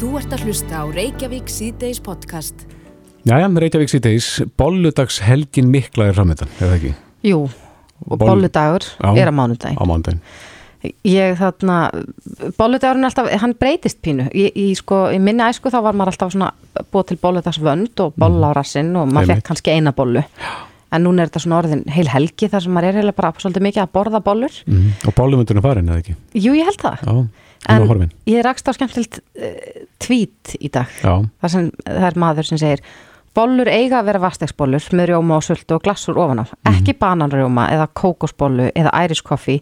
Þú ert að hlusta á Reykjavík síðdeis podcast. Jæja, Reykjavík síðdeis, bolludags helgin mikla er framöndan, eða ekki? Jú, bolludagur er á mánudaginn. Á mándaginn. Ég þarna, bolludagurinn er alltaf, hann breytist pínu. Í, í, sko, í minni æsku þá var maður alltaf svona búið til bolludagsvönd og bolla á rassinn og maður fekk kannski eina bollu. En núna er þetta svona orðin heil helgi þar sem maður er heila bara svolítið mikið að borða bollur. Mm. Og bollumundurinn farin, eða ekki? Jú, ég held það. Já, En ég rakst á skemmtilegt uh, tvít í dag. Það, sem, það er maður sem segir bollur eiga að vera vastegsbollur með rjóma og sultu og glassur ofan á. Ekki bananrjóma eða kókosbollu eða æriskoffi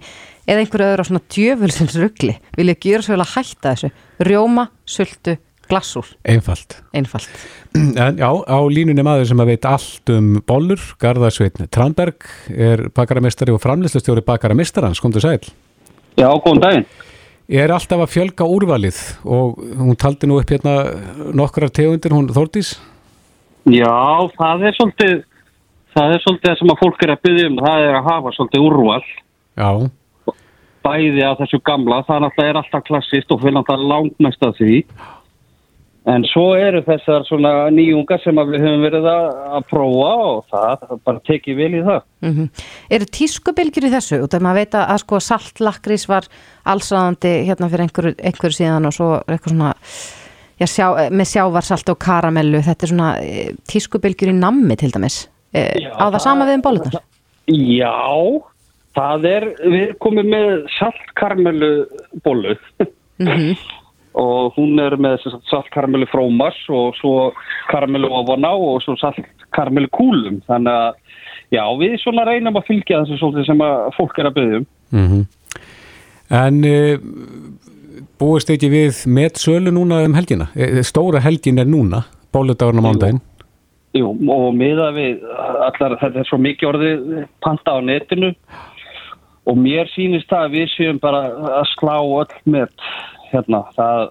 eða einhverju öðru á svona djöfulsins ruggli. Vil ég gera svo vel að hætta þessu. Rjóma, sultu, glassúr. einfalt. Einfalt. En já, á línunni maður sem að veit allt um bollur, Garðarsveitn Tranberg, er bakaramistari og framlýslustjóri bakaramestarans, komdu sæl. Já, góðan daginn. Er alltaf að fjölga úrvalið og hún taldi nú upp hérna nokkrar tegundir, hún Þórdís? Já, það er svolítið, það er svolítið það sem að fólk er að byggja um, það er að hafa svolítið úrval, Já, bæði af þessu gamla, það er alltaf klassist og fyrir náttúrulega langmest að því. En svo eru þessar svona nýjungar sem við höfum verið að, prófa og það, bara tekið vel í það. Mm Eru tískubilgjur í þessu? Af maður veit að, sko saltlakrís var allsraðandi hérna fyrir einhverju, einhverju síðan og svo eitthvað svona já, sjá, með sjávarsalt og karamellu. Þetta er svona e, tískubilgjur í nammi til dæmis. E, Já, á það sama við um bollunar? Já, það er, við komið með saltkarmelu bollu Mm og hún er með saltkarmelu frómas og svo karmelu ofan á og svo saltkarmelu kúlum. Þannig að, já, við svona reynum að fylgja þessu svolítið sem að fólk er að byggja um. mm En uh, búist ekki við með sölu núna um helgina? Eh, Stóra helgin er núna, bolludagurinn á mándaginn. Jú, og miða við allar, þetta er svo mikið orðið panta á netinu og mér sýnist það að við séum bara að slá öll með hérna, það,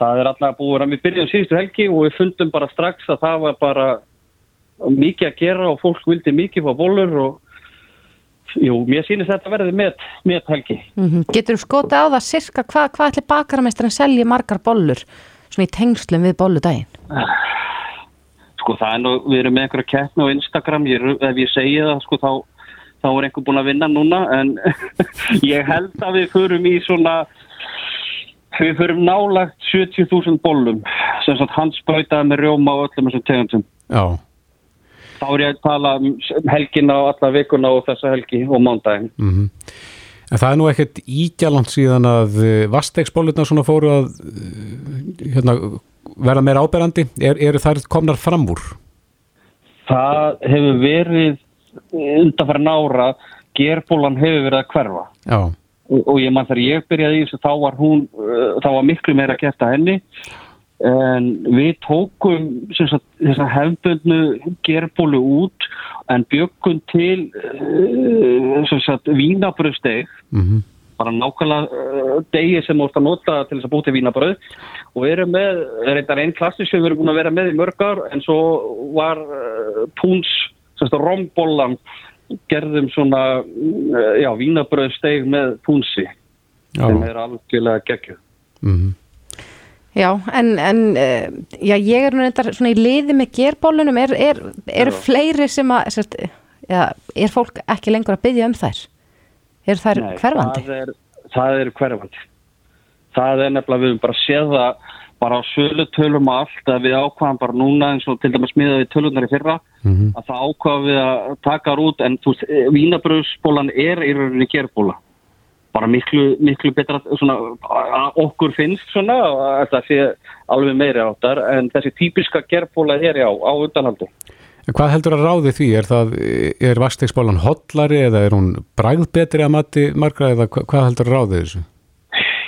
það er alltaf búið að við byrjum síðustu helgi og við fundum bara strax að það var bara mikið að gera og fólk vildi mikið fá bólur og jú, mér sýnist þetta verði með, með helgi. -hmm. Getur þú skotið á það sirka hvað hva ætli bakaramestarinn selji margar bollur svona í tengslum við bolludaginn? Sko það er nú, við erum með einhverja keppni á Instagram, ég, ef ég segi það sko þá, þá er einhver búin að vinna núna en ég held að við förum í svona, við förum nálagt 70.000 bollum sem sagt hansbrautaði með rjóma og öllum þessum tegundum. Já, Þá er ég að tala um helgina og alla vikuna og þessa helgi og mándaginn. mm En það er nú ekkert ígjalant síðan að vastegsbollurna svona fóru að eh, hérna, verða meira áberandi. Er, eru þær komnar fram úr? Það hefur verið undanfæri nára, gerbólan hefur verið að hverfa. Já, og, og ég mann þegar ég byrjaði þessu þá var hún, uh, þá var miklu meira að geta henni. En við tókum sagt, þessa hefbundnu gerbólu út en byggum til uh, sagt vínabröðsteg mm bara nákvæmlega uh, degi sem vorst að nota til þess að búti vínabröð og við erum með, reyndar einn klassi sem við erum búin að vera með í mörgar en svo var uh, púns rombólan gerðum svona uh, já, vínabröðsteg með púnsi já. sem er algjörlega geggjuð. Mm Já, en, en uh, já, ég er nú reyndar svona í liði með gerbólunum, er, er, eru fleiri sem að, sérst, já, er fólk ekki lengur að byggja um þær? Er þær Nei, hverfandi? Það er, það er hverfandi. Það er nefnilega, við höfum bara séð það bara á sölutölum og allt að við ákvaðum bara núna eins og til dæmis miða við tölunar í fyrra -hmm. að það ákvaðum við að taka út en þú veist, vínabröðsbólan er í rauninni gerbóla. Bara miklu, miklu betra svona, okkur finnst svona að þetta sé alveg meiri áttar en þessi típiska gerbóla er já á undanhaldi. En Hvað heldur að ráði því? Er, það, er vastegsbollan hollari eða er hún bragð betri að mati margra eða hva- hvað heldur að ráði þessu?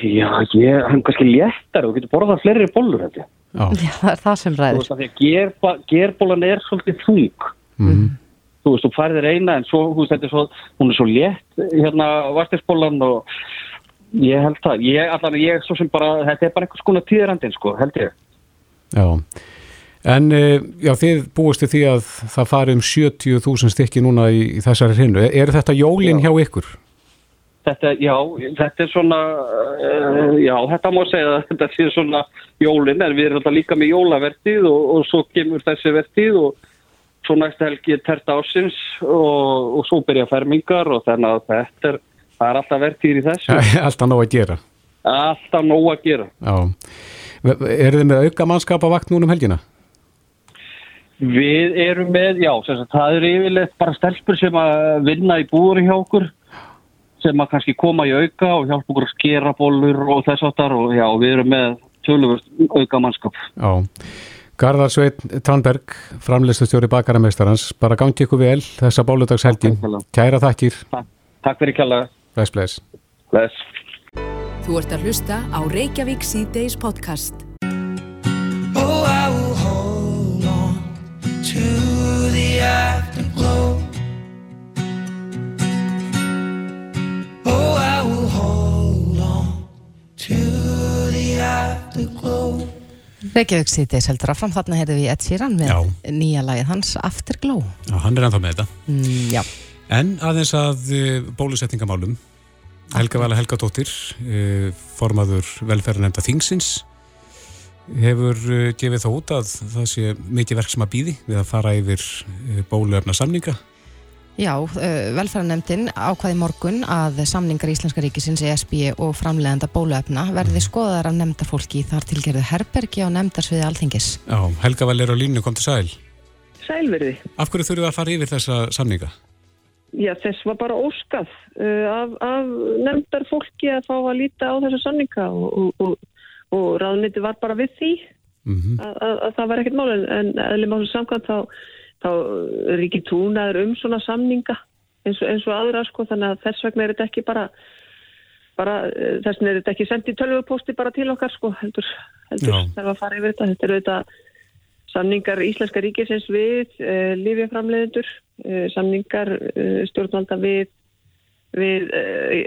Já, ég, hann er kannski léttar og getur borðað fleiri bólur held ég. Já, Já, það er það sem Þú ræður. veist að því að gerba, gerbólan er svolítið þung. mm Þú veist, þú færðir eina en svo, þú veist, þetta er svo, hún er svo létt hérna vastisbólan og ég held það. Ég, allan, ég svo sem bara, þetta er bara einhvers konar tíðrandinn, sko, held ég. já. En eh, já, þið búistu því að það fari um 70.000 stykki núna í, í þessari hrinnu. Er þetta jólin hjá ykkur? Þetta, já, þetta er svona, uh, já, þetta má segja að þetta sé svona jólin, en við erum alltaf líka með jólavertið og, og svo kemur þessi vertið og svo næsta helgi er terta ásins og, og svo byrja fermingar og þannig að þetta er, er alltaf vertið í þessu. Alltaf nóg að gera. Alltaf nóg að gera. Já. Er þið með auka mannskap að vakt núna um helgina? Við erum með, já, sagt, það er yfirleitt bara stelpur sem að vinna í búður hjá okkur sem að kannski koma í auka og hjálpa okkur að skera bólur og þess aftar og já, við erum með töluvert auka mannskap. Já, Garðar Sveit Tannberg, framleistustjóri bakaramestarans, bara gangi ykkur vel þessa bóludagshelgin. Kæra þakkir. Takk, takk fyrir kjallaði. Bless, bless. Bless. Þú ert að hlusta á Reykjavík C-Days podcast. Afterglow. Reykjavík sýtis heldur áfram, þarna heyrðum við Ed Sheeran með Já. nýja lagið hans Afterglow. Já, hann er ennþá með þetta. Mm, En aðeins að uh, bólusetningamálum, Helga Vala Helgadóttir, uh, formaður velferðanemnda Þingsins, hefur uh, gefið það út að það sé mikið verk sem að býði við að fara yfir bóluefna samninga. Já uh, velferðarnemndin ákvaði morgun að samningar Íslenska ríkisins, ESB og framlegenda bóluefna verði skoðar af nefndafólki í þar tilgerðu herbergi á nefndarsviði alþingis. Já, Helga Val er á línu, kom til sæl. Sælverði. Af hverju þurfum við að fara yfir þessa samninga? Já, þess var bara óskað uh, af, af nefndar fólki að fá að líta á þessa samninga og, og, og, og ráðniti var bara við því Mm að, að, að það var ekkert mál en, en eðlum á þessu samkvæmt þá, þá ríkir túnaður um svona samninga eins og, eins og aðra sko þannig að þess vegna er þetta ekki bara, bara uh, þess vegna er þetta ekki sendið tölvupósti bara til okkar sko heldur, heldur þarf að fara yfir þetta. Þetta eru þetta samningar Íslenska ríkisins við uh, lífjaframleðendur, uh, samningar uh, stjórnvalda við, við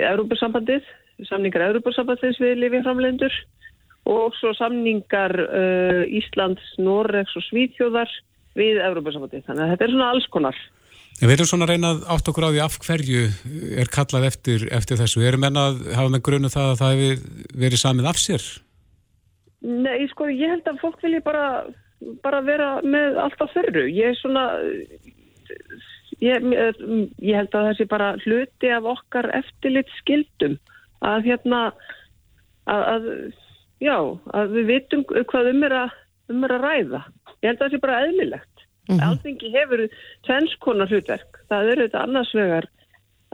Európa-sambandið, samningar Európa-sambandins við lífjaframleðendur og svo samningar uh, Íslands, Noregs og Svíþjóðar við Európa-sambandið. Þannig að þetta er svona alls konar. En við erum svona að reyna að átt okkur á því af hverju er kallað eftir, eftir þessu. Erum menn að hafa með grunu það að það hefur verið samið af sér? Nei, sko, ég held að fólk vilji bara, bara vera með allt á þörru. Ég er svona, ég, ég held að það sé bara hluti af okkar eftirlit skildum að hérna, að, að, já, að við vitum hvað um er að, um er að ræða. Ég held að það sé bara eðlilegt. Mm Alþingi hefur tvennskonar hlutverk. Það eru þetta annars vegar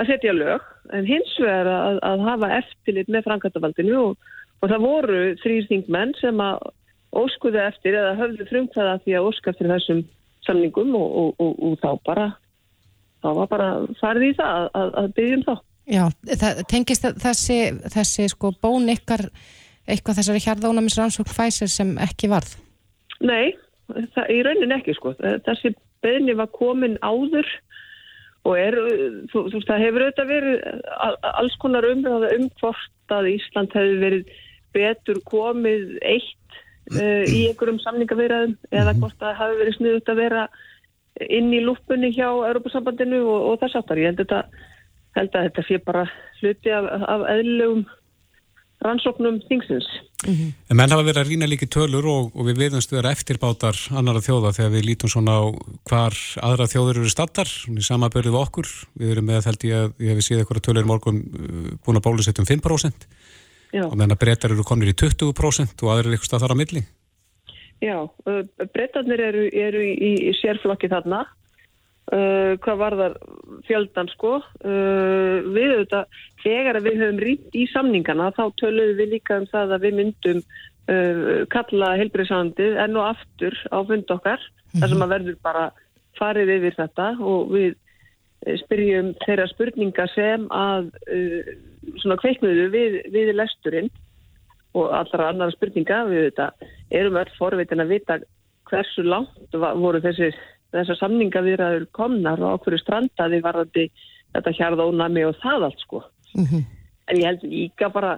að setja lög, en hins vegar að, að hafa eftirlit með framkvæmtavaldinu og, og það voru þrýr þingmenn sem að óskuðu eftir eða höfðu frumkvæða því að óska eftir þessum samningum og, og, og, og þá bara þá var bara farið í það að, að byggjum þá. Já, það tengist þessi, þessi sko bón ykkar eitthvað þessari hjarðónamisr rannsókn Pfizer sem ekki varð? Nei, það, í raunin ekki sko. Þessi beðni var komin áður og er, þú, þú veist, það hefur auðvitað verið alls konar umræða um hvort að Ísland hefur verið betur komið eitt uh, í einhverjum samningavirðum eða hvort það hafi verið sniðut að vera inn í lúpunni hjá Europasambandinu og, og þess aftar. Ég held, þetta, held að þetta sé bara hluti af, af eðlugum rannsóknum þingsins. En menn hafa verið að rýna líki tölur og, og við viðumstu vera eftirbátar annara þjóða þegar við lítum svona á hvar aðra þjóður eru stattar, í samabörðu við okkur. Við erum með held ég að ég hef séð eitthvað tölur morgun uh, búin að bólusetja um 5% Já. og meðan að breytar eru konir í 20% og aðrir er eitthvað þar á milli. Já, uh, breytarnir eru, eru í, í sérflokki þarna. Uh, hvað var þar fjöldan sko. Uh, við auðvitað, þegar við höfum rýnt í samningana þá töluðum við líka um það að við myndum uh, kalla helbriðsandið enn og aftur á fund okkar þar sem að verður bara farið yfir þetta og við spyrjum þeirra spurninga sem að uh, svona kveiknuðu við, við lesturinn og allra annara spurninga. Við þetta erum öll forvitin að vita hversu langt voru þessi þessar samningavirðaður komnar og okkur strandaði varðandi þetta hjarðónami og það allt sko. En ég held líka bara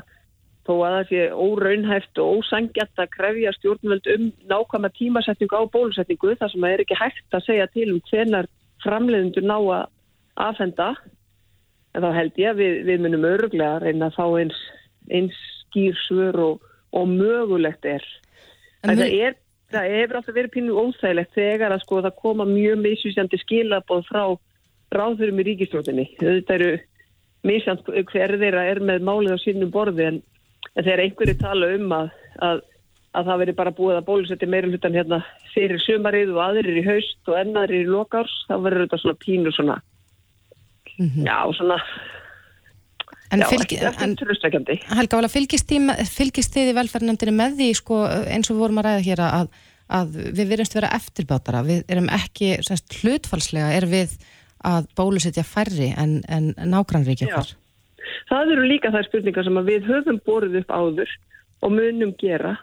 þó að það sé óraunhæft og ósangjart að krefja stjórnvöld um nákvæma tímasetningu á bólusetningu þar sem það er ekki hægt að segja til um hvenar framleiðendur ná að afhenda en þá held ég að við, við munum öruglega reyna að fá eins, eins skýr svör og, og mögulegt er. En það er, það hefur alltaf verið pínu óþægilegt þegar að sko það koma mjög misvísjandi skilabóð frá ráðurum í ríkistjóðinni. Þetta eru misjant hver þeirra er með málið á sínum borði en, en þegar einhverju tala um að, að, að það veri bara búið að bólusetja meira hlutan hérna fyrir sumarið og aðrir í haust og ennaðrir í lokárs, þá verður þetta svona pínu svona, já svona, En, já, ekki, en. Helga, fylgist, með- fylgist þið í velferðnefndinni með því sko, eins og við vorum að ræða hér að, að við verðumst vera eftirbátara við erum ekki, semst, hlutfalslega er við að bólusetja færri en, en nágrannríki Já. okkar Það eru líka þær spurningar sem að við höfum borðið upp áður og munum gera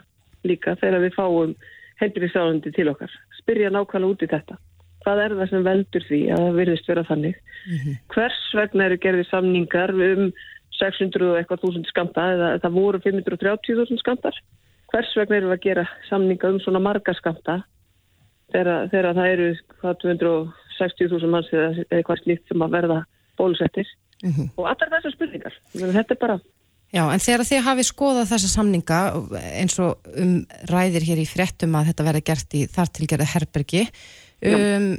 líka þegar við fáum heilbyrðisráðandi til okkar. Spyrja nákvæmlega út í þetta. Hvað er það sem veldur því að það virðist vera þannig? Hvers vegna eru gerði samningar um 600 og eitthvað þúsund skamta eða það voru 530.000 skamtar? Hvers vegna eru að gera samninga um svona marga skamta þegar, það eru hvað 260.000 manns eða, eitthvað slíkt sem að verða bólusettir? og allar þessar spurningar þetta er bara, Já, en þegar þið hafið skoðað þessa samninga eins og um ræðir hér í fréttum að þetta verði gert í þar tilgerða herbergi um,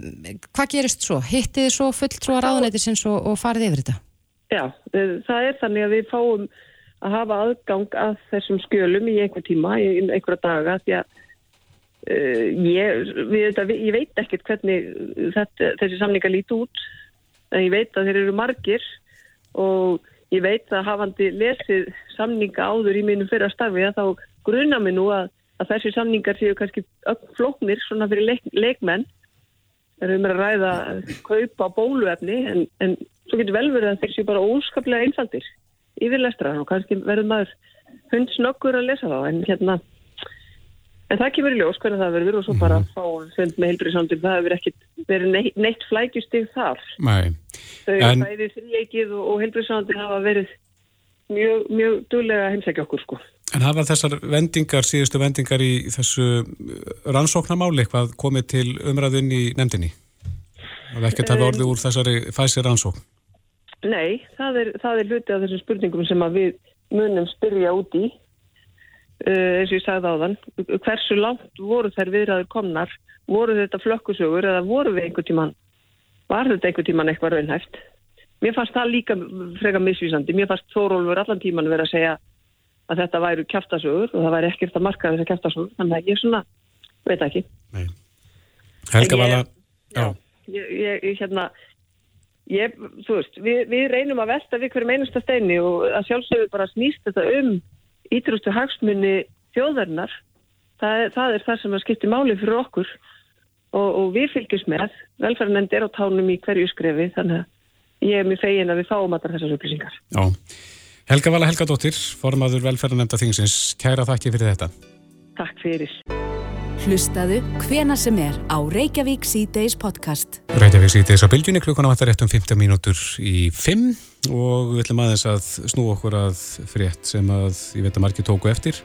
hvað gerist svo? Hittið þið svo fulltrúa ráðuneytisins og, og farið yfir þetta? Já, eh, það er þannig að við fáum að hafa aðgang að þessum skjölum í einhver tíma, í einhverja daga því að uh, ég, við, þetta, ég veit ekkert hvernig þetta, þessi samningar líti út en ég veit að þeir eru margir og ég veit að hafandi lesið samninga áður í mínum fyrra starfi að þá gruna mig nú að, að þessi samningar séu kannski flóknir svona fyrir leik, leikmenn. Það er um að ræða að kaupa bóluefni en, en svo getur vel verið að þeir séu bara óskaplega einfaldir yfir lestrar og kannski verður maður hundsnöggur að lesa þá en hérna en það kemur í ljós hvernig það verður og svo bara fá fund með heilbriðsandum það hefur ekkit verið neitt, neitt flækjustig þar. Nei, þau En- bæði þrýeikið og, og heilbriðsandum hafa verið mjög, mjög duglega að heimsækja okkur sko. En hafa þessar vendingar, síðustu vendingar í þessu rannsóknarmáli eitthvað komið til umræðun í nefndinni? Það er ekkert hafa orðið úr þessari fæsir rannsókn? Nei, það er, það er hluti af þessum spurningum sem að við munum spyrja út í. Uh, eins og ég sagði á þann hversu langt voru þær viðræður komnar? Voru þetta flökkusögur eða voru við einhver tíman var þetta einhver tíman eitthvað raunhæft? Mér fannst það líka freka misvísandi. Mér fannst Þórólfur allan tíman verið að segja að þetta væru kjaftasögur og það væri ekkert að marka þessar kjaftasögur. Þannig að ég svona, veit ekki. Nei. Helga Vala, Já, ég, ég, ég hérna ég, þú veist, við, við reynum að velta við hverjum einasta steini og að sjálfsögur bara snýst þetta um ítrústu hagsmunni þjóðarinnar. Það, það er það sem að skipti máli fyrir okkur og, og við fylgjumst með. Velferðanend er á tánum í hverju skrefi þannig að ég er mjög fegin að við fáum allar þessar upplýsingar. Já. Helga Vala Helgadóttir, formaður velferðanemnda þingsins, kæra þakki fyrir þetta. Takk fyrir Hlustaðu hvena sem er á Reykjavík C-Days podcast. Reykjavík þess að bylgjunni klukkuna vantar rétt um 15 mínútur í 5 og við ætlum aðeins að snú okkur að frétt sem að ég veit að margir tóku eftir.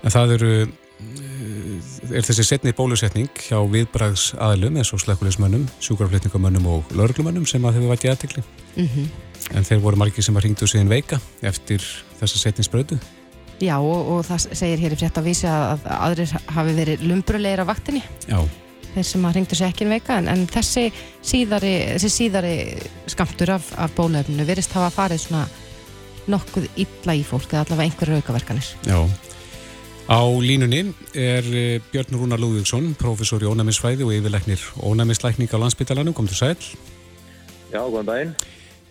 En það eru eh, er þessi setni bólusetning hjá viðbrags aðlum eins og slekkulismönnum, sjúkraflutningamönnum og lauruglumönnum sem að hefur vært í aðtekli en þeir voru margir sem að ringdu síðan veika eftir þessa setni sprödu Já, og, og það segir hér í frétt að vísi að, að aðrir hafi verið lumbrulegir á vaktinni. Já, þeir sem að ringdu sér ekki en veika en, en þessi síðari, þessi síðari skamtur af, af bólefninu verist hafa farið svona nokkuð illa í fólk eða allavega einhverju aukaverkanir. Já. Á línunni er eh, Björn Rúnar Lúðvíksson, prófessor í ónæmisfræði og yfirleiknir ónæmislækning á landsbytalanum, kom til sæl. Já, góðan daginn.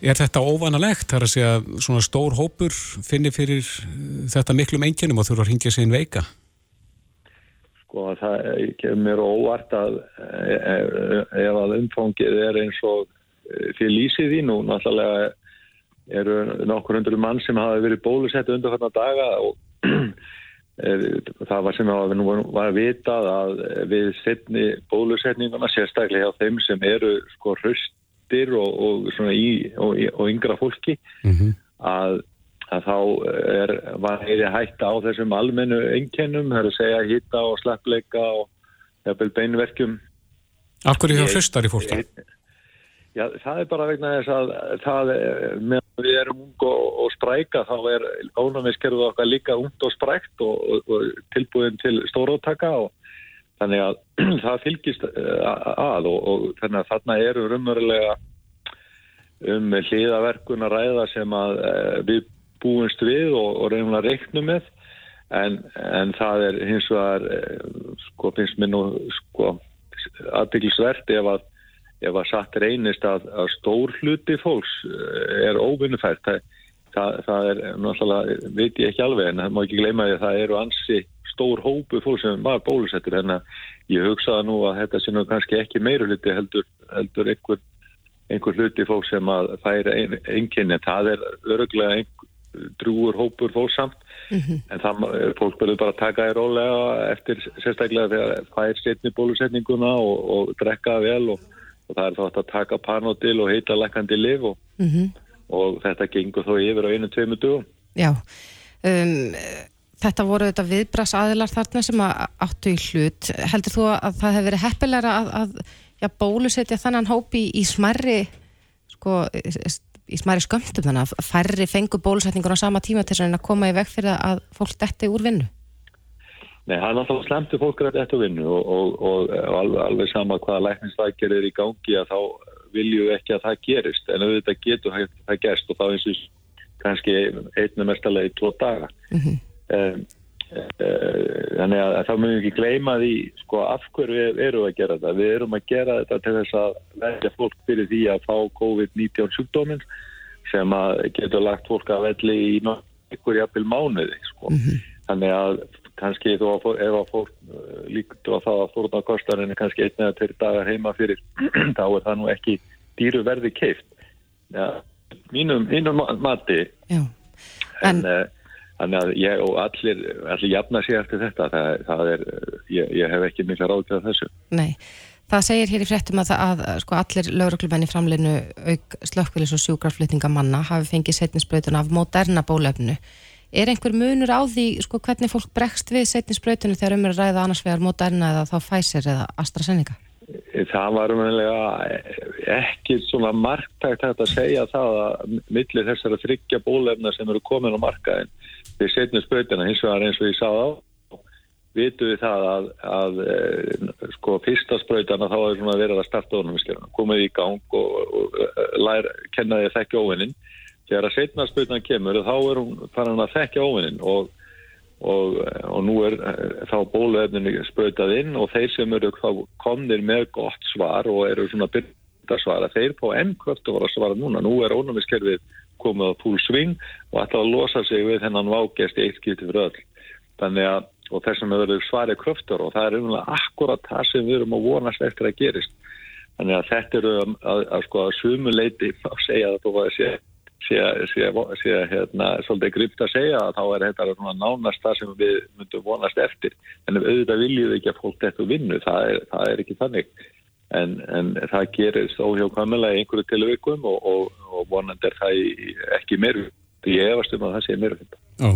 Er þetta óvanalegt, þar að segja svona stór hópur finni fyrir eh, þetta miklum einkennum og þurfa að ringja inn veika? Sko, það kemur mér óvart að e- e- ef að umfangið er eins og því lýsið því nú, náttúrulega eru nokkur hundur mann sem hafa verið bólusett undarfarna daga og það var sem að nú var vitað að við setni bólusetninguna sérstaklega hjá þeim sem eru sko hraustir og, og í og, og yngra fólki Mm að, að þá er, var heiri hætta á þessum almennu einkennum, það er að segja hitta og sleppleika og beinverkjum. Af hverju hjá hlustar í fólki? Já, það er bara vegna þess að það, meðan við erum ung og, og spræka þá er ónæmiskerfið okkar líka ungt og sprækt og, og, og tilbúin til stóróttaka og þannig að það fylgist eh, að og, og þannig að þarna eru rumverulega um hliðaverkun að ræða sem að eh, við búumst við og, og reynum að reiknum með. En, en það er hins vegar eh, sko finnst mér nú sko aðbyggisvert ef að ef að satt reynist að, að stór hluti fólks er óvinnufært. Það, það, það er náttúrulega veit ég ekki alveg en það má ekki gleyma því að það eru ansi stór hópu fólk sem var bólusettur en ég hugsaði nú að þetta sé nú kannski ekki meira hluti heldur, heldur einhver, einhver hluti fólk sem að færi ein, einkenni það er öruglega einhver drúur hópur fólksamt en það fólk verður bara að taka í rólega eftir sérstaklega þegar fær setni bólusetninguna og, og drekka vel og, og það er þá hægt að taka panodil og heita lækandi liv og, Mhm. og þetta gengur þó yfir á einu tveimu dugum. Já, um, þetta voru þetta viðbras aðilar þarna sem að áttu í hlut. Heldur þú að það hefur verið heppilegra að, að já, bólusetja þannan hópi í, í smerri sko, í smerri skömmtum þannig að færri fengu bólusetningur á sama tíma til þess að koma í veg fyrir að fólk detti úr vinnu? Nei, það er náttúrulega slemtu fólk rætt eftir vinnu og, og, og, og alveg, alveg sama hvaða lækningstækjar er í gangi að þá viljum við ekki að það gerist en auðvitað getur það, gerst og þá eins og kannski einnig mestalegi í tvo daga. Mhm. Um, þannig að þá mögum við ekki gleyma því sko af hverju við erum að gera þetta við erum að gera þetta til þess að verja fólk fyrir því að fá COVID-19 sjúkdóminn sem að getur lagt fólk að velli í ykkur jafnvel mánuði sko. þannig að kannski þó að fó- ef að fólk uh, líktur á það að fórna kostarinn er kannski einn eða tveir dagar heima fyrir þá er það nú ekki dýru verði keift ja, mínum, mínum ma- mati Já. en, En- en Þannig að ég og allir, allir jafna sig eftir þetta, það, það er, ég, ég hef ekki mikla ráðgjað þessu. Nei, það segir hér í fréttum að, að, sko, allir lauruglumenn í framleinu auk slökkvilis og sjúkraflutninga manna hafi fengið setninsbrautun af moderna bólefnu. Er einhver munur á því sko, hvernig fólk bregst við setninsbrautunu þegar um er að ræða annars vegar moderna eða þá Pfizer eða AstraZeneca? Það var umhverjulega ekki svona marktækt að segja það að millir þessara þryggja bólefna sem eru komin á markaðin við setjum sprautina hins vegar eins og ég sáð á vitum við það að, að e, sko fyrsta sprautana þá er svona verið að starta ónumiskjörna komið í gang og, og, og lær, kenna því að þekkja óvinnin þegar að setna sprautan kemur þá er hún farin að þekkja óvinnin og og, og nú er eh, þá bóluefninu sprautað inn og þeir sem eru komnir með gott svar og eru svona byrta svara, þeir fá enn kvöld að svara núna. Nú er ónumiskerfið komið á full swing og ætla að losa sig við þennan vágest í eitt skipti fyrir öll. Þannig að, og þessum hefur verið svarið kröftur og það er umlega akkurat það sem við erum að vonast eftir að gerist. Þannig að þetta eru að, að, að sko að sumuleiti að segja að þú var að segja sé, sé hérna, svolítið grypt að segja að þá er þetta nánast það sem við myndum vonast eftir en auðvitað viljum við ekki að fólk þetta vinnu, það er, það er ekki þannig en, en það gerist óhjókvæmulega í einhverju tilvikum og, og, og vonandi er það í, ekki meir ég efast um að það sé meir Já.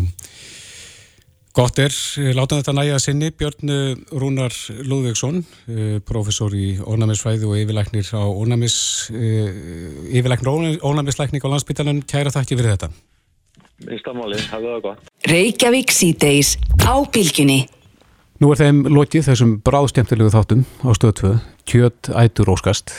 Gott er, láta þetta næja sinni, Björn eh, Rúnar Lúðvíksson, eh, professor í ónæmisfræði og yfirlæknir á ónæmis, eh, yfirlæknir ónæmislækning á landsbytalan, kæra þakki fyrir þetta. Minnstamáli, hafðu það gott. Reykjavík síðdeis á bylginni. Nú er þeim lokið þessum bráðstjæmtilegu þáttum á stöðu 2, kjöt ætur óskast.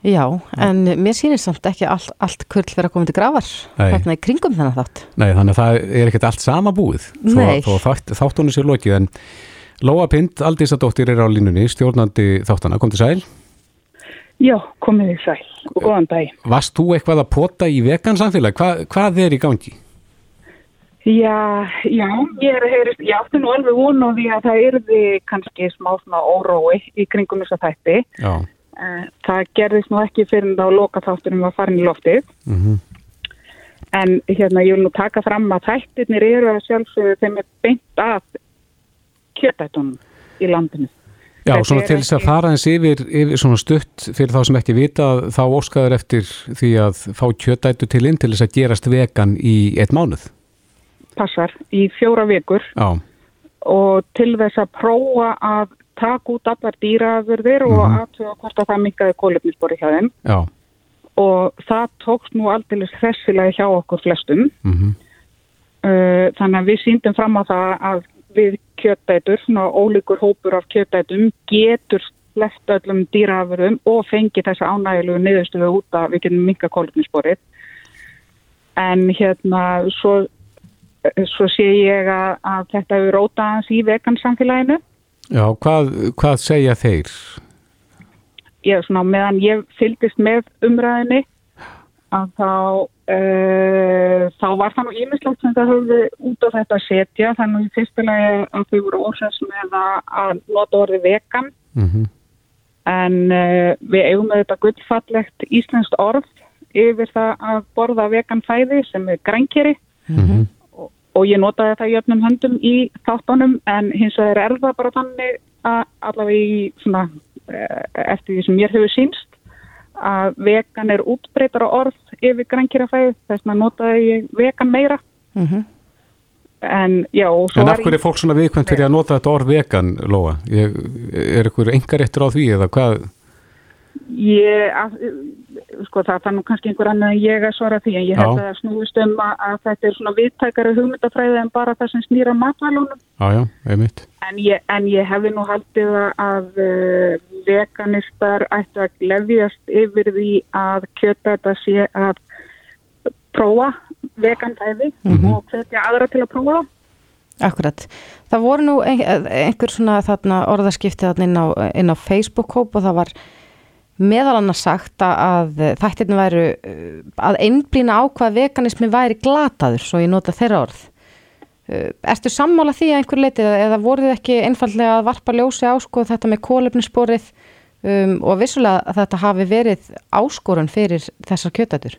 Já, en mér sýnir samt ekki allt, allt kurl fyrir að koma til grafar Nei. þarna í kringum þennan þátt. Nei, þannig að það er ekkert allt sama búið þó, Nei. þó þátt, þáttunni sé lokið en Lóa Pind, Aldísadóttir er á línunni, stjórnandi þáttana, kom til sæl. Já, komið þið sæl og góðan dag. Varst þú eitthvað að pota í vegan samfélag? Hva, hvað er í gangi? Já, já, ég er að heyra, ég átti nú alveg von á því að það yrði kannski smá svona órói í kringum þess að þætti. Já. Eh, Það gerðist nú ekki fyrir þá loka þáttunum að fara inn í loftið. Mm En hérna, ég vil nú taka fram að þættirnir eru að sjálfsögðu þeim er beint að kjötættunum í landinu. Já, Þetta svona til þess að fara eins yfir, yfir svona stutt fyrir þá sem ekki vita þá óskaður eftir því að fá kjötætu til inn til þess að gerast vegan í eitt mánuð. Passar í fjóra vikur. Já, og til þess að prófa að taka út allar dýraafurðir og Mhm. aðtöða hvort að það minkaði kólefnisbori hjá þeim. já, og það tókst nú aldrei hressilega hjá okkur flestum. Mm Uh, þannig að við síndum fram á það að við kjötætur, svona ólíkur hópur af kjötætum getur flest öllum dýraafurðum og fengi þessa ánægilegu niðurstöðu út að við getum minka kólefnissporið en hérna svo, svo sé ég að, að þetta hefur rótað hans í vegansamfélaginu. Já, hvað, hvað segja þeir? ég, svona, meðan ég fylgist með umræðinni að þá uh, þá var það nú ímislegt sem það höfðu út á þetta að setja. Þannig í fyrsta lagi að þau voru ósess með að, að nota orði vegan. Mm en uh, við eigum með þetta gullfallegt íslenskt orð yfir það að borða vegan fæði sem er grænkeri. -hmm. Og, og ég notaði það í öfnum höndum í þáttunum en hins vegar er það bara þannig að allavega í svona uh, eftir því sem mér hefur sínst að vegan er útbreytar á orð yfir grænkirafæði þess vegna notaði ég vegan meira Mhm. en já og svo En af hverju er fólk svona viðkvæmt fyrir að nota þetta orð vegan, Lóa? Ég, er ykkur engaréttur á því eða hvað? Ég, að, sko það er nú kannski einhver annar en ég að svara því en ég held Já. að það snúist um að, að þetta er svona viðtækari hugmyndafræði en bara það sem snýra matvælunum Já, já, einmitt. en ég, en ég hefði nú haldið að, að uh, veganistar ættu að glefjast yfir því að kjöta þetta sé að prófa veganfæði og hvetja aðra til að prófa það. Akkurat. Það voru nú ein, einhver svona þarna orðaskipti þarna inn á, inn á Facebook-hóp og það var meðal annars sagt að þættirni væru uh, að einblýna á hvað veganismi væri glataður, svo ég nota þeirra orð. Uh, Ertu sammála því að einhver leiti eða, voruð þið ekki einfallega að varpa ljósi á sko þetta með kólefnissporið um, og vissulega að þetta hafi verið áskorun fyrir þessar kjötætur?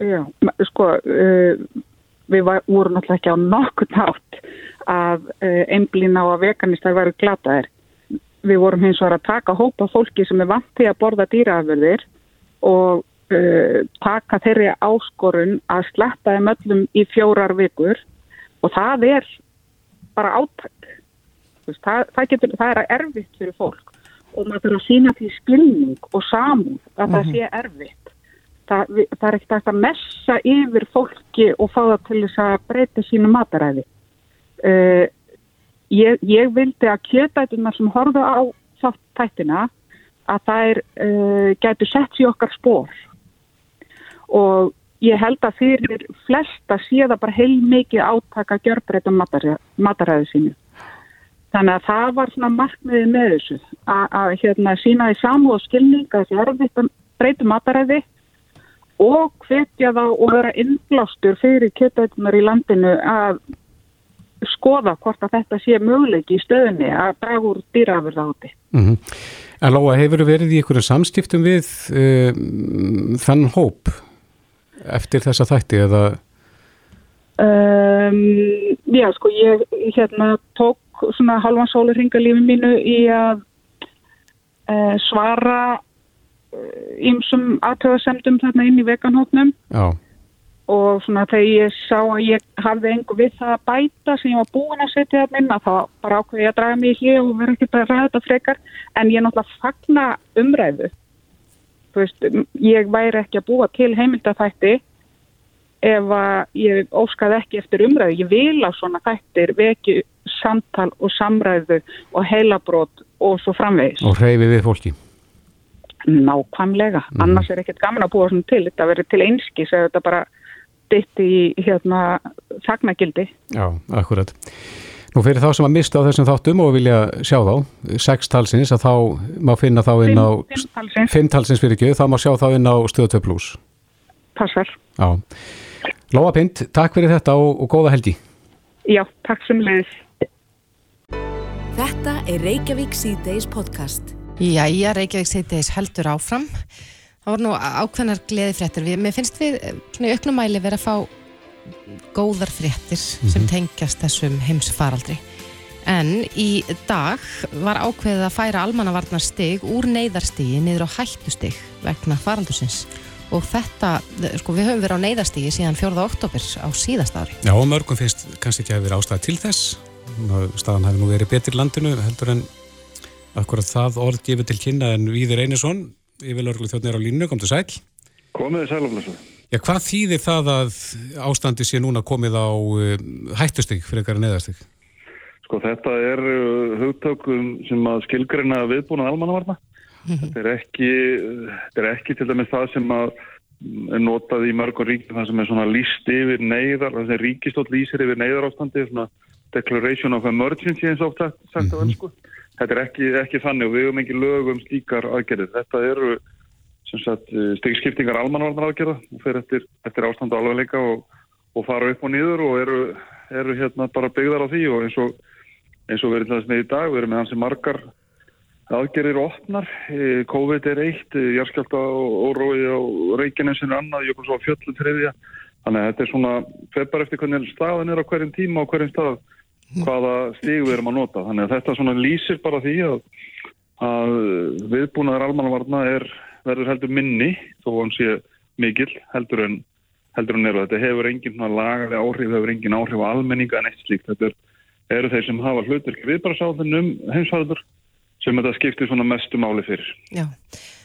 Já, sko, uh, við var, vorum náttúrulega ekki á nokkuð nátt að einblýna á að veganistar væru glataðir. Við vorum hins vegar að taka hópa fólki sem er vant til að borða dýraafurðir og uh, taka þeirri áskorun að sletta þeim öllum í fjórar vikur. Og það er bara veist, Það, það, getur, það er erfitt fyrir fólk. Og maður þarf að sína því skilning og samúð að það sé erfitt. Það, það er ekkert að messa yfir fólki og fá það til þess að breyta sínu mataræði. Uh, ég, ég vildi að kjötætunar sem horfa á þátt tættina að þær uh, gætu sett sér okkar spór og ég held að fyrir flesta sé það bara heil mikið átaka mataræði, mataræði sínu. Þannig að það var svona markmiðið með þessu að, hérna, sína í samúð og skilning að þessi erfitt að breyta mataræði og hvetja þá og vera innblástur fyrir kjötætunar í landinu að skoða hvort að þetta sé möguleiki í stöðunni að draga úr dýrafurða áti. Mm En Lóa, hefur verið í ykkur samstiftum við um, þann hóp eftir þessa þætti eða? Um, já, sko, ég hérna tók svona halvan sólurringa lífi mínu í að uh, svara ímsum aðtöðasemdum þarna inn í veganhóttnum já, og svona þegar ég sá að ég hafði engu við það að bæta sem ég var búin að setja það minna þá bara ákveði ég að draga mig í hlið og vera ekkert að ræða þetta frekar en ég náttúrulega fagna umræðu veist, ég væri ekki að búa til heimildafætti ef að ég óskaði ekki eftir umræðu. Ég vil að svona þættir veki samtal og samræðu og heilabrót og svo framvegis. og hreyfi við fólki. Nákvæmlega. Annars er ekkert gaman að búa svona til. Þetta verður til einskis eða þetta bara ditt í hérna þagnagildi. Já, akkurat. Nú fyrir þá sem að mista á þessum þáttum og vilja sjá þá, sex talsins, að þá má finna þá inn á, Fimm- fimm talsins. fimm talsins fyrir ekki, þá má sjá þá inn á Stöð 2 Plus. Passar. Já. Lóa Pind, takk fyrir þetta og, og góða helgi. Já, takk sem leiðis. Þetta er Reykjavík C-Days podcast. Jæja, Reykjavík Seytiðis heldur áfram. Það voru nú ákveðnar gleði fréttir. Við, mér finnst við eh, svona í auknum mæli vera að fá góðar fréttir sem tengjast þessum heimsfaraldri. En í dag var ákveðið að færa almannavarnar stig úr neyðarstigi niður á hættustig vegna faraldursins. Og þetta, sko við höfum verið á neyðarstigi síðan 4. oktober á síðast ári. Já, og mörgum finnst kannski ekki að vera ástæða til þess. Staðan hefði nú verið betur landinu heldur en akkurat það orð gefið til kynna en Víður Einarsson, yfirlörglu þjóðnir á línu, kom til sæl. Komið þið sælumlesu. Já, hvað þýðir það að ástandi sé núna komið á uh, hættustig fyrir eitthvað neðastig? Sko þetta er uh, hugtökum sem að skilgreina viðbúnað almannavarna. Þetta er ekki, þetta er ekki til dæmis það sem að mm, er notað í mörgum ríkjum það sem er svona líst yfir neyðar, það sem ríkistótt lýsir yfir neyðar ástandi, svona declaration of emergency eins og oft sagt, á ennsku. Þetta er ekki, ekki þannig og við höfum ekki lög um slíkar aðgerðir. Þetta eru sagt stegskiptingar almanvarnar aðgerða og fer eftir, eftir ástand og alvegleika og, fara upp og nýður og eru, eru hérna bara byggðar á því og eins og, eins og við erum þess með í dag, við erum með hansi margar aðgerðir opnar, Eh, COVID er eitt, eh, jarðskjálta og órói og er annað, jökul svo fjöllum þriðja, þannig að þetta er svona feppar eftir hvernig staðan er á hverjum tíma og hverjum stað hvaða stíg við erum að nota, þannig að þetta svona lýsir bara því að, að viðbúnaður almannavarna er verður heldur minni þó hann sé mikil heldur en heldur en eru. Þetta hefur engin lagalega áhrif, hefur engin áhrif á almenninga en eitt slíkt. Þetta er, eru þeir sem hafa hlutverk viðbarasáðin um heimsvarður sem þetta skiptir svona mestu máli fyrir. Já,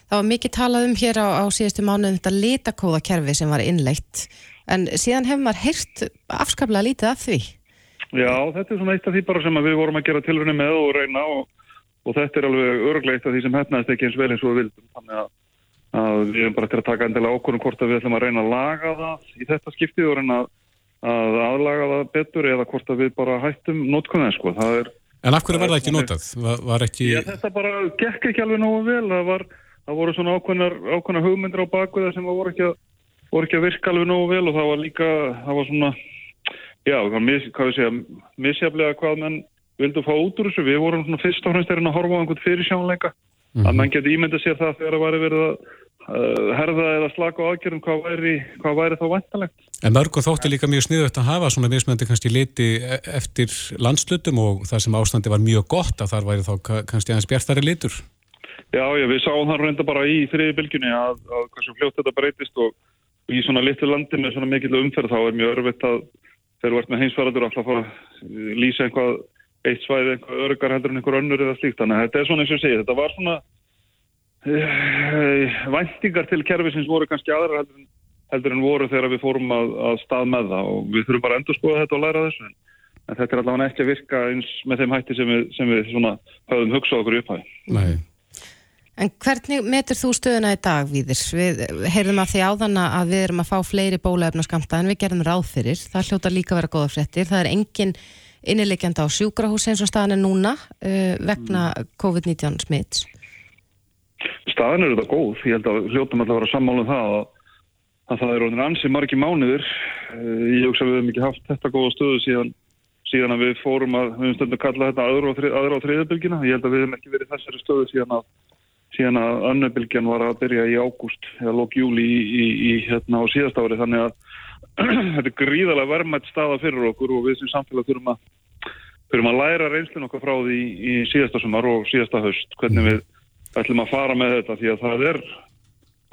það var mikið talað um hér á, á síðustu mánuðum þetta litakóðakerfi sem var innleitt en síðan hefur maður heyrt afskaplega lítið af því. Já, þetta er svona eitt af því bara sem við vorum að gera tilrunni með og reyna og, og þetta er alveg örglega eitt af því sem hefnaðist ekki eins vel eins og við vildum. Þannig að, að við erum bara til að taka endilega okkur um hvort að við ætlum að reyna að laga það í þetta skiptið og reyna að aðlaga það betur eða hvort að við bara hættum notkunni, sko. Er En af hverju var það ekki notað? Var, var ekki... Já, þetta bara gekk ekki alveg nógu vel. Það, var, það voru svona ákveðnar, hugmyndir á bakveða sem voru ekki, að, voru ekki að virka alveg nógu vel og það var líka, það var svona, já, mis, hvað við segja, misjaflega hvað menn vildu fá út úr þessu. Við vorum svona fyrst og fremst erinn að horfa á einhvern fyrirsjónleika. Mm -hmm. Að mann geti ímyndið sér það þegar það væri verið að uh, herða eða slaka á aðgerðum hvað væri, hvað væri þá vantalegt. En mörgum þótti líka mjög sniðvægt að hafa svona mismöndi kannski liti eftir landslutum og það sem ástandi var mjög gott að þar væri þá kannski aðeins bjartari litur. Já, já, við sáum það reynda bara í þriði bylginni að, að hversu fljótt þetta breytist og í svona litlu landi með svona mikill umferð þá er mjög örfitt að þegar þú ert með heimsfæradur alltaf að lýsa einhvað eitt svæði, einhvað örgar heldur en einhver önnur eða slíkt. Þannig að þetta er svona eins og segja, þetta var svona uh, væntingar til kerfisins voru kannski aðra heldur heldur en voru þegar við fórum að, að stað með það og við þurfum bara að endur skoða þetta og læra þessu en, en þetta er allavega ekki að virka eins með þeim hætti sem við, sem við höfum hugsað okkur upphæði. Nei. En hvernig metur þú stöðuna í dag, Víðir? Við heyrðum að því áðana að við erum að fá fleiri bólaefna skamta en við gerðum ráð fyrir. Það hljóta líka að vera góða fréttir. Það er engin innilegjanda á sjúkrahús eins og staðan er núna uh, vegna COVID-19 smitts. Staðan er þetta góð. Ég held að hljóta með að vera sammáluð það að að það er orðin ansi margi mánuður ég hugsa við hefum ekki haft þetta góða stöðu síðan, síðan að við fórum að við höfum stundum að kalla þetta aðra og, þrið, aðra og þriðabilgina ég held að við hefum ekki verið þessari stöðu síðan að síðan að annabilgjan var að byrja í ágúst eða lók júli í, í, í hérna á síðast ári. Þannig að þetta er gríðarlega vermætt staða fyrir okkur og við sem samfélag þurfum að þurfum að læra reynslun okkar frá því í síðasta sumar og síðasta höst hvernig við ætlum að fara með þetta því að það er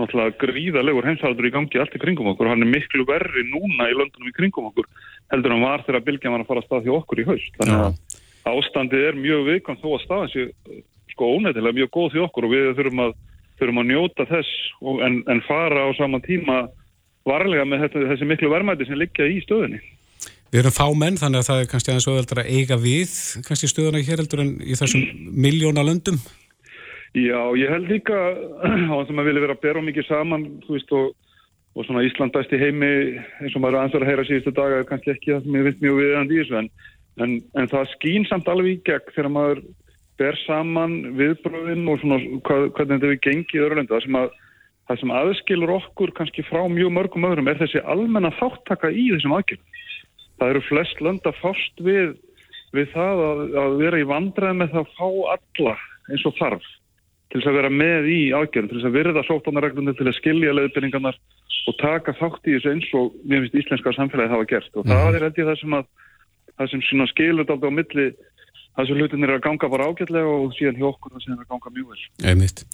náttúrulega gríðalegur heimshaldur í gangi allt í kringum okkur. Og hann er miklu verri núna í löndunum í kringum okkur heldur hann var þegar Bilgjan var að fara að stað því okkur í haust. Þannig að ástandið er mjög viðkvæmt þó að staðan sé sko ónættilega mjög góð því okkur og við þurfum að, þurfum að njóta þess og, en, en fara á sama tíma varlega með þetta, þessi miklu verðmæti sem liggja í stöðinni Við erum fámenn þannig að það er kannski aðeins öðvöldar að eiga við kannski stöðuna hér heldur en í þessum miljóna löndum. Já, ég held líka á sem að vilja vera að bera mikið saman veist, og, og svona Ísland bæst í heimi eins og maður aðeins var að heyra síðustu daga er kannski ekki það sem ég finnst mjög viðandi í þessu en, en, en það skýn samt alveg í gegn þegar maður ber saman viðbröðin og svona hvað, hvernig þetta við gengið öðrulendi það sem, að, það sem aðskilur okkur kannski frá mjög mörgum öðrum er þessi almenna þáttaka í þessum aðgjörnum. Það eru flest lönd að fást við, við það að, að vera í vandræð með það að fá alla eins og þarf til þess að vera með í aðgerðum, til þess að verða sóttanarreglunum, til að skilja leiðbyrningarnar og taka þátt í þessu eins og mér finnst íslenska samfélagi hafa gert og mm. það er held ég það sem að það sem skilur þetta á milli þessu hlutin er að ganga bara ágætlega og síðan hjá okkur það sem er að ganga mjög vel. Einmitt.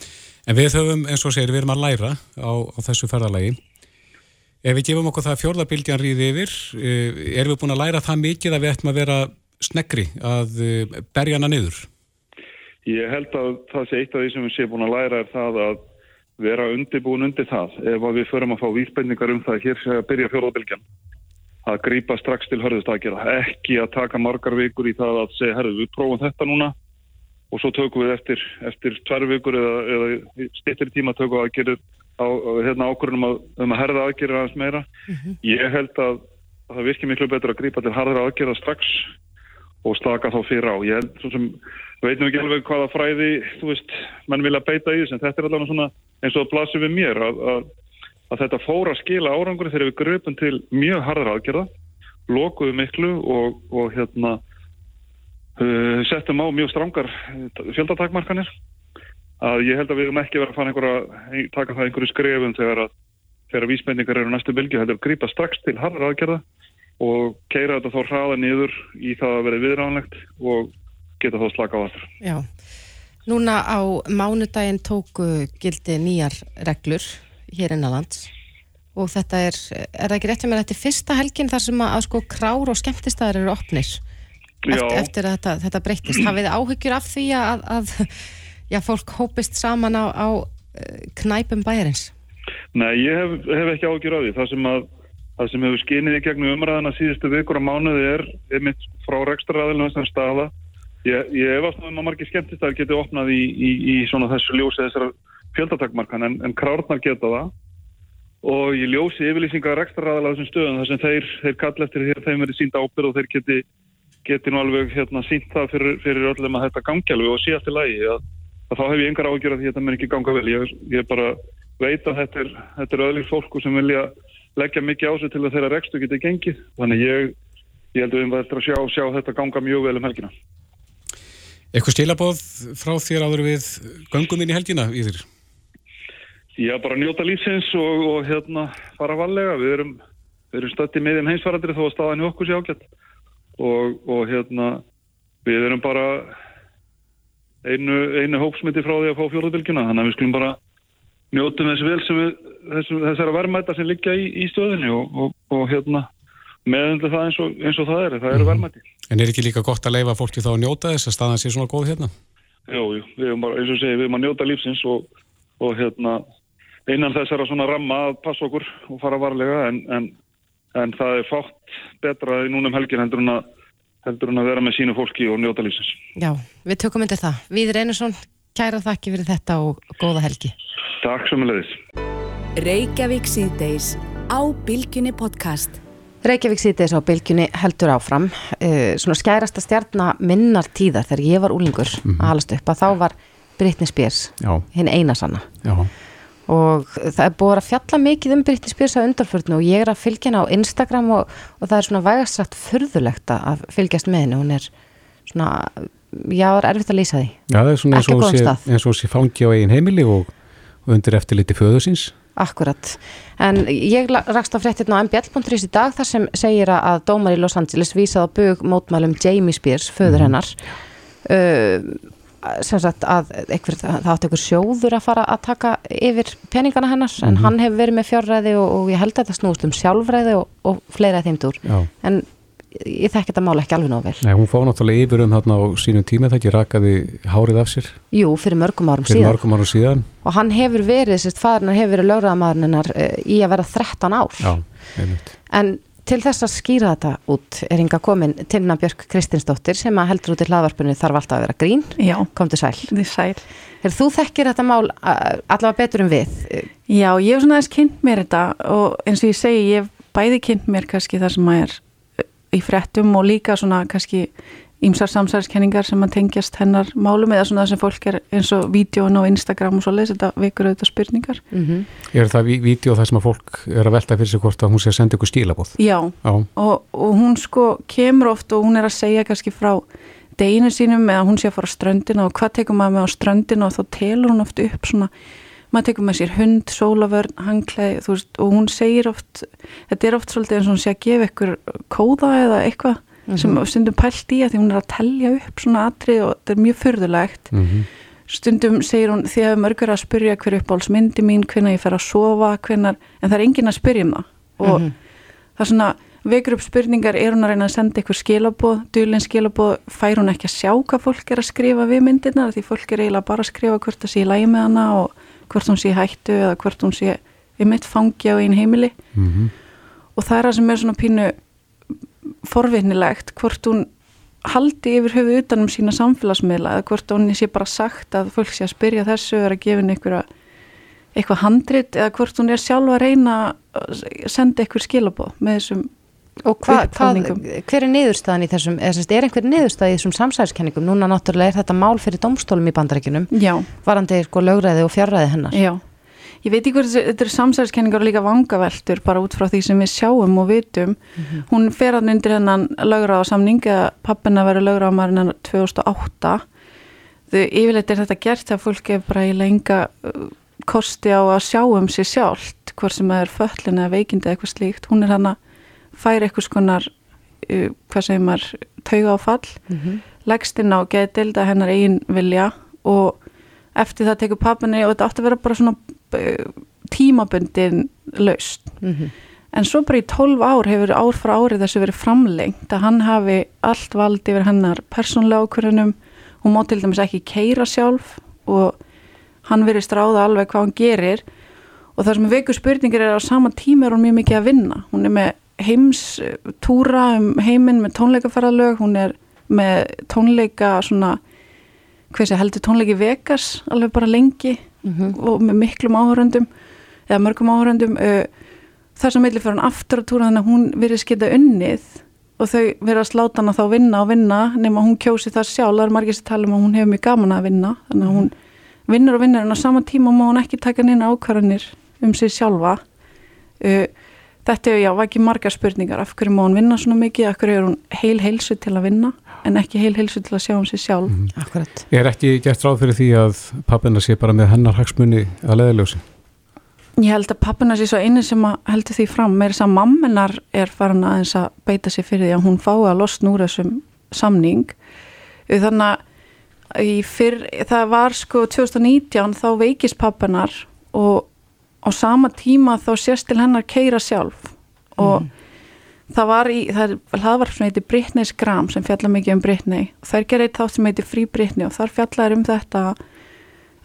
En við höfum, eins og segir, við erum að læra á, á þessu ferðalagi. Ef við gefum okkur það fjórðabildjan ríði yfir, eh, erum við búin að læra það mikið að við ættum að vera snegri að eh, berja hana niður? Ég held að það sé eitt af því sem við séum búin að læra er það að, vera undirbúin undir það ef við förum að fá vísbendingar um það að hér sé að byrja fjóðabilgjan að grípa strax til hörðust aðgerða, ekki að taka margar vikur í það að segja, herru, við prófum þetta núna og svo tökum við eftir, eftir tvær vikur eða, eða stittir tíma tökum við aðgerðir á, hérna ákvörðunum að, um að herða aðgerðir aðeins meira. Ég held að, að það virkir miklu betur að grípa til harðra aðgerða strax og slaka þá fyrir á. Ég held svo sem, veit nú ekki alveg hvaða fræði, þú veist, menn vilja beita í þess, en þetta er allavega svona eins og það blasir við mér að, að, að þetta fór að skila árangur þegar við gröpum til mjög harðra aðgerða, lokuðu miklu og, og hérna uh, settum á mjög strangar fjöldatakmarkanir. Að ég held að við erum ekki verið að fara einhverja, taka það einhverju skrefum þegar að þegar vísbendingar eru næstu bylgi, þetta er að grípa strax til harðra aðgerða og keira þetta þá hraða niður í það að vera viðránlegt og geta þá slaka á þetta. Já, núna á mánudaginn tóku gildi nýjar reglur hér innanlands og þetta er, er það ekki rétt að mér þetta er fyrsta helgin þar sem að, að sko krár og skemmtistæðar eru opnir eftir, eftir að þetta, þetta breytist. Hafið áhyggjur af því að, að já, fólk hópist saman á, á eh, knæpum bæjarins? Nei, ég hef, hef ekki ágjur á því. Það sem, að, það sem hefur skinið í gegnum umræðana síðustu vikur á mánuði er einmitt frá rekstraræðilinu þessar staða. Ég, ég hef ástæðum að margir skemmtistæðar geti opnað í, í, í svona þessu ljósi þessara fjöldatakmarkan en, en krárnar geta það og ég ljósi yfirlýsingar rekstraræðila á þessum stöðum þar sem þeir, þeir kall eftir að þeim verið sínt ábyrð og þeir geti, geti nú alveg hérna, sínt það fyrir, fyrir öllum að þetta gangi alveg og allt í lagi að, að þá hef ég engar ágjör að þetta mér ekki ganga vel. Ég, ég bara veit að þetta er, þetta er öðlík fólku sem vilja leggja mikið á sig til að þeirra rekstu geti gengið. Þannig ég, ég held að við eftir að sjá, sjá þetta ganga mjög vel um helgina. Eitthvað stilabóð frá þér áður við göngum inn í helgina í þér? Já, bara njóta lífsins og, og hérna fara varlega. Við erum, erum stötti með þeim heimsvarandri þó að staðan í okkur sé ágætt. Og, og hérna, við erum bara einu, einu hópsmyndi frá því að fá fjóðabilgjuna. Þannig að við skulum bara njótum þess vel sem við, þessum, þessara verðmæta sem liggja í, í stöðinni og, og, og hérna meðundu það eins og, eins og það er. Það eru verðmæti. En er ekki líka gott að leifa fólki þá að njóta þess að staðan sé svona góð hérna? Jú, jú, við erum bara, eins og segi, við erum að njóta lífsins og, og hérna, innan þessara svona ramma að passa okkur og fara varlega en, en, en það er fátt betra í núnum helgin heldur en að, heldur en að vera með sínu fólki og njóta lífsins. Já, við tökum undir það. Víður Einarsson, kæra þakki fyrir þetta og góða helgi. Takk sem leðis. Reykjavík síðdeis á Bilginni podcast. Reykjavík síðdeis á bylgjunni heldur áfram uh, svona skærasta stjarnar minnar tíðar þegar ég var úlingur að halast upp að þá var Britney Spears Já. hinn eina sanna Já, og það er búið að fjalla mikið um Britney Spears á undarförnu og ég er að fylgja henni á Instagram og, og það er svona vægast sagt furðulegt að fylgjast með henni. Hún er svona, já, það er erfitt að lýsa því. Já það er svona eins og sé, eins og sé fangi á eigin heimili og, og undir eftirliti föðusins. Akkurat, en ég rakst á fréttirna á mbl.is í dag þar sem segir að- dómar í Los Angeles vísað á bug mótmælum Jamie Spears, föður hennar. Uh, sem sagt að einhver, það átti einhver sjóður að fara að taka yfir peningana hennar en hann hefur verið með fjárræði og, og ég held að þetta snúst um sjálfræði og, og fleira þeimdur en ég þekki þetta mál ekki alveg nóg vel. Nei, hún fór náttúrulega yfir um þarna á sínum tíma það ekki rakaði hárið af sér. Jú, fyrir mörgum árum fyrir mörgum árum síðan. og hann hefur verið, sérst, fadurinn hefur verið lögræðamaðurinn hennar uh, í að vera 13 ár. Já, einmitt. En til þess að skýra þetta út er hinga komin Tinna Björk Kristinsdóttir sem að heldur út í hlaðvarpinu þarf alltaf að vera grín. Já, Komdu sæl. þið sæl. Er þú þekkir þetta mál allavega betur en við? Já, ég hef svona aðeins kynnt mér þetta og eins og ég segi, ég hef bæði kynnt mér kannski það sem að er í fréttum og líka svona kannski ímsar samsæðiskenningar sem að tengjast hennar málum eða svona það sem fólk er eins og vídjón á Instagram og svoleiðis, þetta vekur auðvitað spurningar. Mm -hmm. Er það ví- vídeo þar sem að fólk er að velta fyrir sig hvort að hún sé að senda ykkur stílabóð? Já, Já, og, og hún sko kemur oft og hún er að segja kannski frá deginu sínum eða hún sé að fara á ströndina og hvað tekur maður með á ströndina og þá telur hún oft upp svona maður tekur með sér hund, sólavörn, veist, og hún segir oft þetta er oft svolítið eins og hún sé að gefa ykkur kóða eða eitthvað sem stundum pælt í að því hún er að telja upp svona atrið og þetta er mjög furðulegt. Mm stundum segir hún því að mörgur að spyrja hver uppáhaldsmyndi mín, hvenær ég fer að sofa hvenar, en það er enginn að spyrja um það. Og það er svona vekur upp spurningar, er hún að reyna að senda ykkur skilaboð, dulinn skilaboð fær hún ekki að sjá hvað fólk er að skrifa við myndirnar því fólk er eiginlega bara að skrifa hvort það sé í lægi með hana og hvort hún sé hættu eða hvort hún sé einmitt fangi á einn heimili. Mhm. og það er það sem er svona pínu forvinnilegt hvort hún haldi yfir höfu utan um sína samfélagsmiðla eða hvort hún sé bara sagt að fólk sé að spyrja þessu eða að gefa henni eitthvað handrit eða hvort hún er sjálf að reyna að senda eitthvað skilabóð með þessum Og hva, hvað, hver er niðurstaðan í þessum, eða semst, er einhver niðurstað í þessum samsæðiskenningum? Núna náttúrulega er þetta mál fyrir domstólum í bandarækjunum, varandi sko lögræði og fjárræði hennar. já. Ég veit ekki hvort þetta eru samsæðiskenningar og líka vangaveltur bara út frá því sem við sjáum og vitum. Hún fer hann undir hennan lögráða samning eða pappina verið lögráða maður hennar 2008. Þau yfirleitt er þetta gert þegar fólk er bara í lenga uh, kosti á að sjá um sér sjálft hvort sem það er föllin eða veikindi eða eitthvað slíkt. Hún er hann að færa eitthvað skonar uh, hvað segir maður, tauga á fall Mhm. leggst inn á geðdilda hennar eigin vilja og eftir það tekur pappinni og þetta átti að vera bara svona uh, tímabundin laust Mhm. en svo bara í 12 ár hefur ár frá árið þessu verið framlengt að hann hafi allt vald yfir hennar persónlega ákvörðunum. Hún má til dæmis ekki keira sjálf og hann verið stráða alveg hvað hann gerir. Og það sem er veiku spurningir er að á sama tíma er hún mjög mikið að vinna. Hún er með heims eh, túra um heiminn með tónleikaferðalög hún er með tónleika svona hvað sé heldur tónleiki Vegas alveg bara lengi Mhm. og með miklum áhöröndum eða mörgum áhöröndum uh, þar sem meðli fyrir hann aftur að túra þannig að hún verið skita unnið og þau verið að sláta hana þá vinna og vinna nema hún kjósi það sjálf, það er margir sem tala um að hún hefur mjög gaman að vinna þannig að hún vinnur og vinnur en á sama tíma má hún ekki taka neina ákvarðanir um sig sjálfa. Uh, þetta er já, var ekki margar spurningar. Af hverju má hún vinna svona mikið, af hverju er hún heil heilsu til að vinna en ekki heil heilsu til að sjá um sig sjálf? Akkurat. Er ekki gert ráð fyrir því að pappina sé bara með hennar hagsmunni að leiðaljósi? Ég held að pappina sé svo eini sem að heldur því fram. Með þess að mamminar er farin aðeins að beita sér fyrir því að hún fái að losna úr þessum samning. Þannig að í fyrr, það var sko 2019 þá veikist pappinar og á sama tíma þá sést til hennar keira sjálf. Og það var í, það er hlaðvarp sem heitir Britneys Gram sem fjallar mikið um Britney. Þær gerði eitt þátt sem heitir Free Britney og þar fjallar um þetta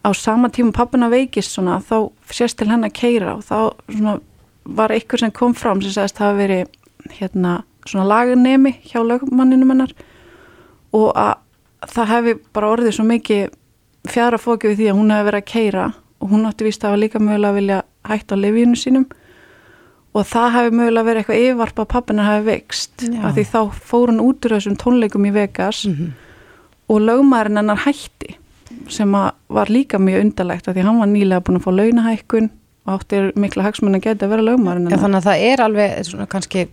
á sama tíma pappina veikist svona þá sést til hennar keira og þá svona var eitthvað sem kom fram sem sagðist hafa verið hérna svona lagarnemi hjá lögmanninum hennar. Og að það hefði bara orðið svo mikið fjara fókið við því að hún hefði verið að keira og hún átti víst að hafa líka mögulega að vilja hætta á lifinu sínum. Og það hefði mögulega verið eitthvað yfirvarp að pappina hefði veikst. Já. af því þá fór hún út úr þessum tónleikum í Vegas. Og lögmaðurinn hennar hætti sem var líka mjög undarlegt af því hann var nýlega búin að fá launahækkun áttir mikla hagsmun að geta að vera lögmaðurinn Já, þannig að það er alveg svona kannski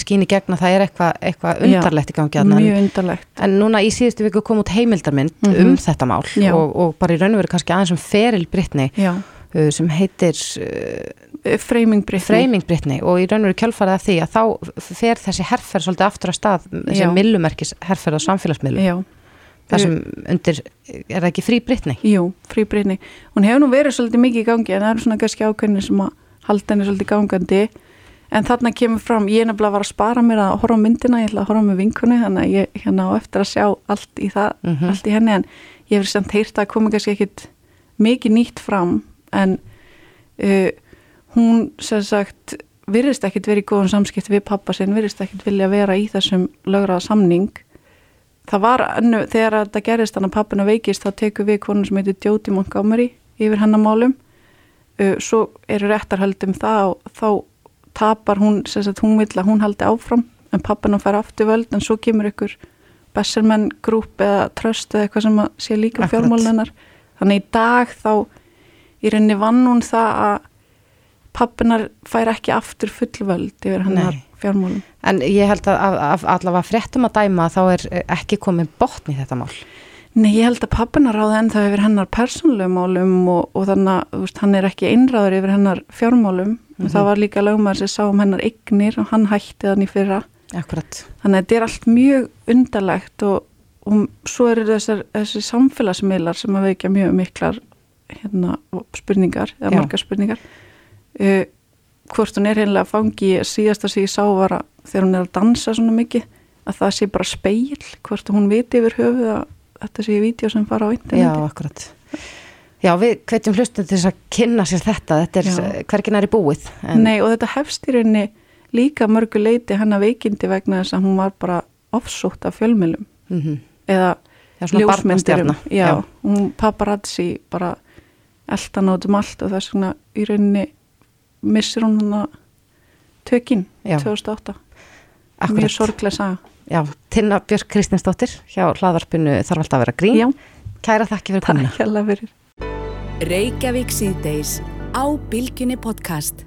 skín í gegn að það er eitthvað eitthva undarlegt í gangi þarna. mjög en, núna í síðustu viku kom út heimildarmynd Mhm. um þetta mál og, og bara í raun og veru kannski aðeins um feril Brittany uh, sem heitir uh, freyming Brittany Framing Brittany og í raun og veru kjölfarið af því að þá fer þessi herferð svolítið aftur að stað þessi millumerkis herferð á samfélagsmiðlum Það sem undir, er það ekki frí Brittany? jú, frí Brittany hún hefur nú verið svolítið mikið í gangi en það eru svona kannski ákveðinir sem að halda henni svolítið gangandi en þarna kemur fram, ég er nefnilega var að spara mér að horfa á myndina, ég ætla að horfa með vinkunni þannig að ég hérna á eftir að sjá allt í það, Mhm. allt í henni en ég hefur samt heyrt að komi kannski ekkit mikið nýtt fram en uh, hún sem sagt virðist ekkit verið í góðum samskipt við pappa sinn, virðist ekkit vilja vera í þessum lögraða samning það var önnu, þegar þetta gerist þannig að pappina veikist þá tekur við konur sem heitir Jóti Montgomery yfir hennar málum. Uh, svo eru réttarhöldum það og þá tapar hún, sem sagt hún vill að hún haldi áfram en pappina fær aftur völd en svo kemur ykkur Besserman grúp eða tröst eða eitthvað sem sé líka fjármálunar þannig í dag þá í rauninni vann hún það að pappinar fær ekki aftur fullvöld yfir hennar. Fjármálum En ég held að, að, allavega fréttum að dæma þá er eh, ekki komið botn í þetta mál. Nei, ég held að pappina ráði ennþá yfir hennar persónulegu málum og, og þannig að veist, hann er ekki einráður yfir hennar fjármálum og það var líka lögmaður sem sá um hennar eignir og hann hætti þannig fyrra. Akkurat. Þannig að þetta er allt mjög undarlegt og, og svo eru þessar, þessi samfélagsmiðlar sem að veikja mjög miklar hérna, spurningar, eða margar spurningar. Uh, hvort hún er heimlega fangi, síðasta sem ég sá var að þegar hún er að dansa svona mikið, að það sé bara speil, hvort hún viti yfir höfuð að þetta sé vídeo sem fara á interneti. Já, akkurat. Já, við hvetjum hlustum til þess að kynna sér þetta, þetta er hvergin er í búið. Nei og þetta hefst í rauninni líka mörgu leiti hennar veikindi vegna þess að hún var bara ofsótt af fjölmjölum Mhm. eða Já, svona ljósmyndirum já, Já. hún paparazzi bara eldan át um allt og þess vegna í rauninni missir hún hana tökin Já. 2008 Akkurat. mjög sorglega saga Já, Tinna Björk Kristinsdóttir hjá hlaðarpinu þarf alltaf að vera grín. Já. Kæra þakki fyrir fyrir Reykjavík síðdeis á Bilginni podcast.